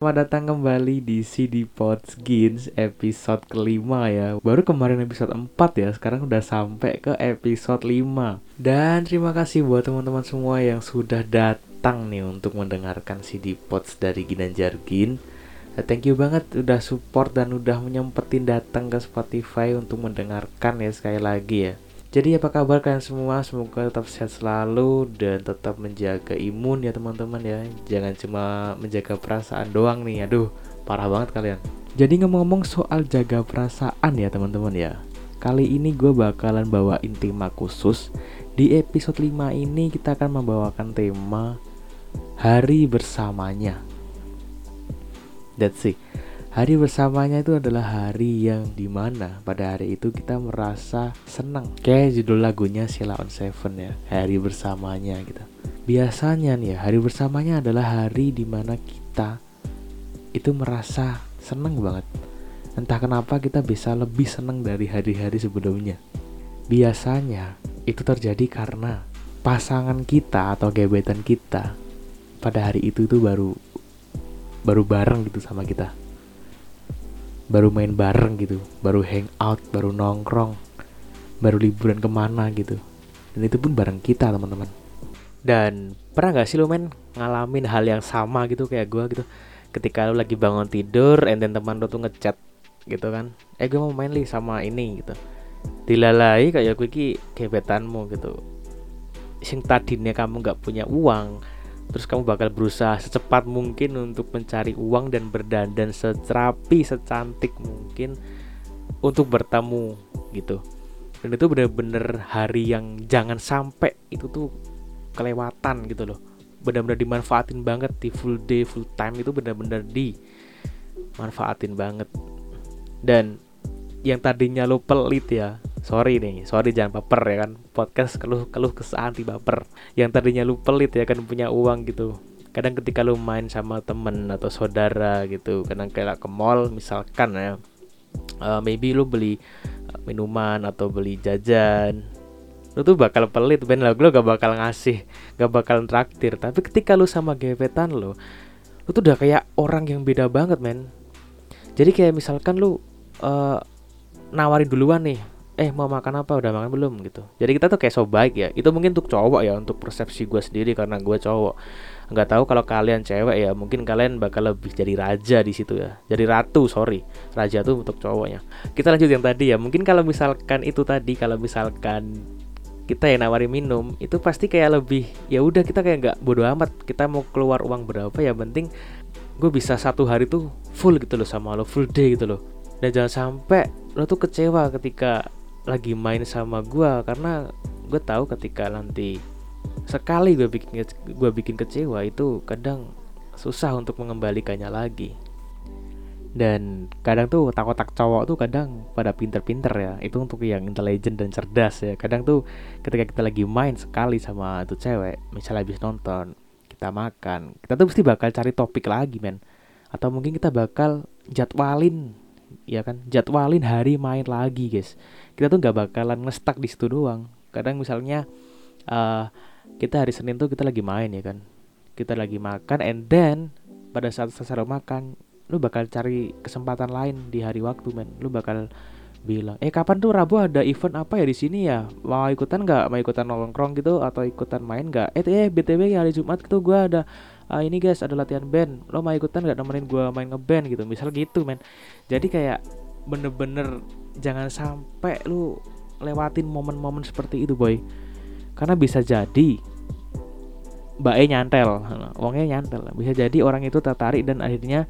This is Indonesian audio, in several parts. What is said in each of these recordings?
Selamat datang kembali di CD Pods Gins episode kelima ya. Baru kemarin episode 4 ya, sekarang udah sampai ke episode 5 Dan terima kasih buat teman-teman semua yang sudah datang nih untuk mendengarkan CD Pods dari Ginanjar Gin. Nah, Thank you banget udah support dan udah menyempetin datang ke Spotify untuk mendengarkan ya sekali lagi ya jadi apa kabar kalian semua? Semoga tetap sehat selalu dan tetap menjaga imun ya teman-teman ya. Jangan cuma menjaga perasaan doang nih. Aduh, parah banget kalian. Jadi ngomong-ngomong soal jaga perasaan ya teman-teman ya. Kali ini gue bakalan bawain tema khusus. Di episode 5 ini kita akan membawakan tema hari bersamanya. That's it Hari bersamanya itu adalah hari yang di mana pada hari itu kita merasa senang. Kayak judul lagunya Sheila on Seven ya Hari bersamanya gitu. Biasanya nih ya hari bersamanya adalah hari di mana kita itu merasa senang banget. Entah kenapa kita bisa lebih senang dari hari-hari sebelumnya. Biasanya itu terjadi karena pasangan kita atau gebetan kita pada hari itu itu baru baru bareng gitu sama kita baru main bareng gitu baru hangout baru nongkrong baru liburan ke mana gitu. Dan itu pun bareng kita teman-teman. Dan pernah gak sih lo main ngalamin hal yang sama gitu kayak gue gitu? Ketika lo lagi bangun tidur and then teman lo tuh ngechat gitu kan eh gue mau main li sama ini gitu. Dilalai kayak gue ki gebetanmu gitu. Sing tadinya kamu nggak punya uang terus kamu bakal berusaha secepat mungkin untuk mencari uang dan berdandan secerapi secantik mungkin untuk bertemu gitu. Dan itu bener-bener hari yang jangan sampai itu tuh kelewatan gitu loh. Benar-benar dimanfaatin banget di full day full time itu benar-benar dimanfaatin banget. Dan yang tadinya lo pelit ya sorry nih sorry jangan baper ya kan. Podcast keluh keluh kesah anti baper yang tadinya lu pelit ya kan punya uang gitu. Kadang ketika lu main sama temen atau saudara gitu kadang kayak ke mall misalkan ya uh, maybe lu beli uh, minuman atau beli jajan lu tuh bakal pelit ben. Lah lu gak bakal ngasih gak bakal traktir. Tapi ketika lu sama gebetan lu lu tuh udah kayak orang yang beda banget men. Jadi kayak misalkan lu uh, nawarin duluan nih eh mau makan apa? Udah makan belum? Gitu. Jadi kita tuh kayak so baik ya. Itu mungkin untuk cowok ya untuk persepsi gue sendiri karena gue cowok. Nggak tahu kalau kalian cewek ya mungkin kalian bakal lebih jadi raja di situ ya. Jadi ratu sorry. Raja tuh untuk cowoknya. Kita lanjut yang tadi ya. Mungkin kalau misalkan itu tadi kalau misalkan kita yang nawarin minum itu pasti kayak lebih ya udah kita kayak nggak bodoh amat. Kita mau keluar uang berapa ya penting gue bisa satu hari tuh full gitu loh sama lo full day gitu loh. Dan jangan sampai lo tuh kecewa ketika lagi main sama gue karena gue tahu ketika nanti sekali gue bikin gue bikin kecewa itu kadang susah untuk mengembalikannya lagi. Dan kadang tuh otak-otak cowok tuh kadang pada pinter-pinter ya. Itu untuk yang intelijen dan cerdas ya. Kadang tuh ketika kita lagi main sekali sama tuh cewek misalnya habis nonton kita makan kita tuh pasti bakal cari topik lagi men. Atau mungkin kita bakal jadwalin ya kan jadwalin hari main lagi guys. Kita tuh nggak bakalan ngestak di situ doang. Kadang misalnya uh, kita hari Senin tuh kita lagi main ya kan. Kita lagi makan and then pada saat selesai makan lu bakal cari kesempatan lain di hari waktu men. Lu bakal bilang eh kapan tuh Rabu ada event apa ya di sini ya? Mau ikutan nggak? Mau ikutan nongkrong gitu atau ikutan main nggak? Eh eh btw hari Jumat tuh gue ada ah, ini guys ada latihan band. Lo mau ikutan nggak nemenin gue main ngeband gitu? Misal gitu men. Jadi kayak bener-bener jangan sampai lu lewatin momen-momen seperti itu boy. Karena bisa jadi mbak E nyantel uangnya nyantel. Bisa jadi orang itu tertarik dan akhirnya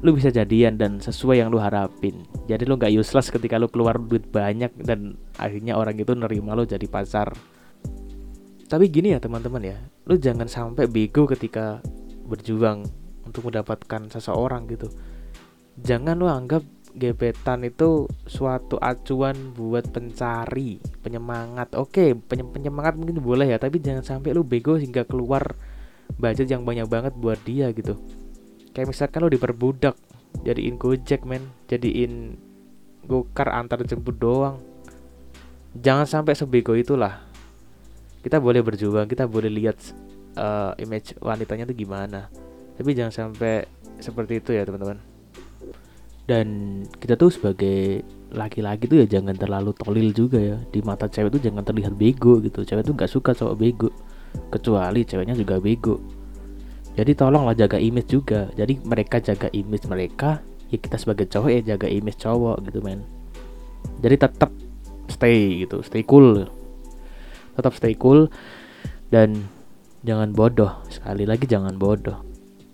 lu bisa jadian dan sesuai yang lu harapin. Jadi lu nggak useless ketika lu keluar duit banyak dan akhirnya orang itu nerima lu jadi pacar tapi gini ya teman-teman ya lu jangan sampai bego ketika berjuang untuk mendapatkan seseorang gitu. Jangan lu anggap gebetan itu suatu acuan buat pencari penyemangat. Oke penyemangat mungkin boleh ya tapi jangan sampai lu bego hingga keluar budget yang banyak banget buat dia gitu kayak misalkan lu diperbudak jadiin gojek men. Jadiin gokar antar jemput doang. Jangan sampai sebego itulah. Kita boleh berjuang kita boleh lihat uh, image wanitanya tuh gimana. Tapi jangan sampai seperti itu ya teman-teman. Dan kita tuh sebagai laki-laki tuh ya jangan terlalu tolil juga ya. Di mata cewek tuh jangan terlihat bego gitu. Cewek tuh nggak suka cowok bego. Kecuali ceweknya juga bego jadi tolonglah jaga image juga. Jadi mereka jaga image mereka ya kita sebagai cowok ya jaga image cowok gitu men. Jadi tetap stay gitu stay cool. Tetap stay cool dan jangan bodoh. Sekali lagi jangan bodoh.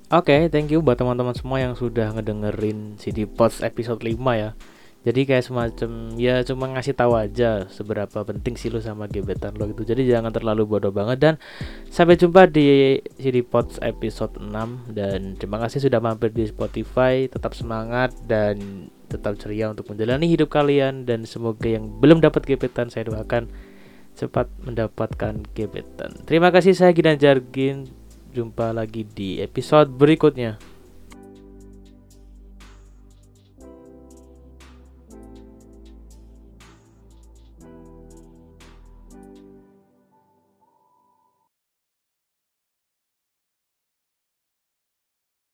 Oke, okay, thank you buat teman-teman semua yang sudah ngedengerin CD Pods episode 5 ya. Jadi kayak semacam ya cuma ngasih tahu aja seberapa penting sih lu sama gebetan lo gitu. Jadi jangan terlalu bodoh banget dan sampai jumpa di CD Pods episode 6 dan terima kasih sudah mampir di Spotify. Tetap semangat dan tetap ceria untuk menjalani hidup kalian dan semoga yang belum dapat gebetan saya doakan cepat mendapatkan gebetan. Terima kasih saya Ginan Jargin Jumpa lagi di episode berikutnya.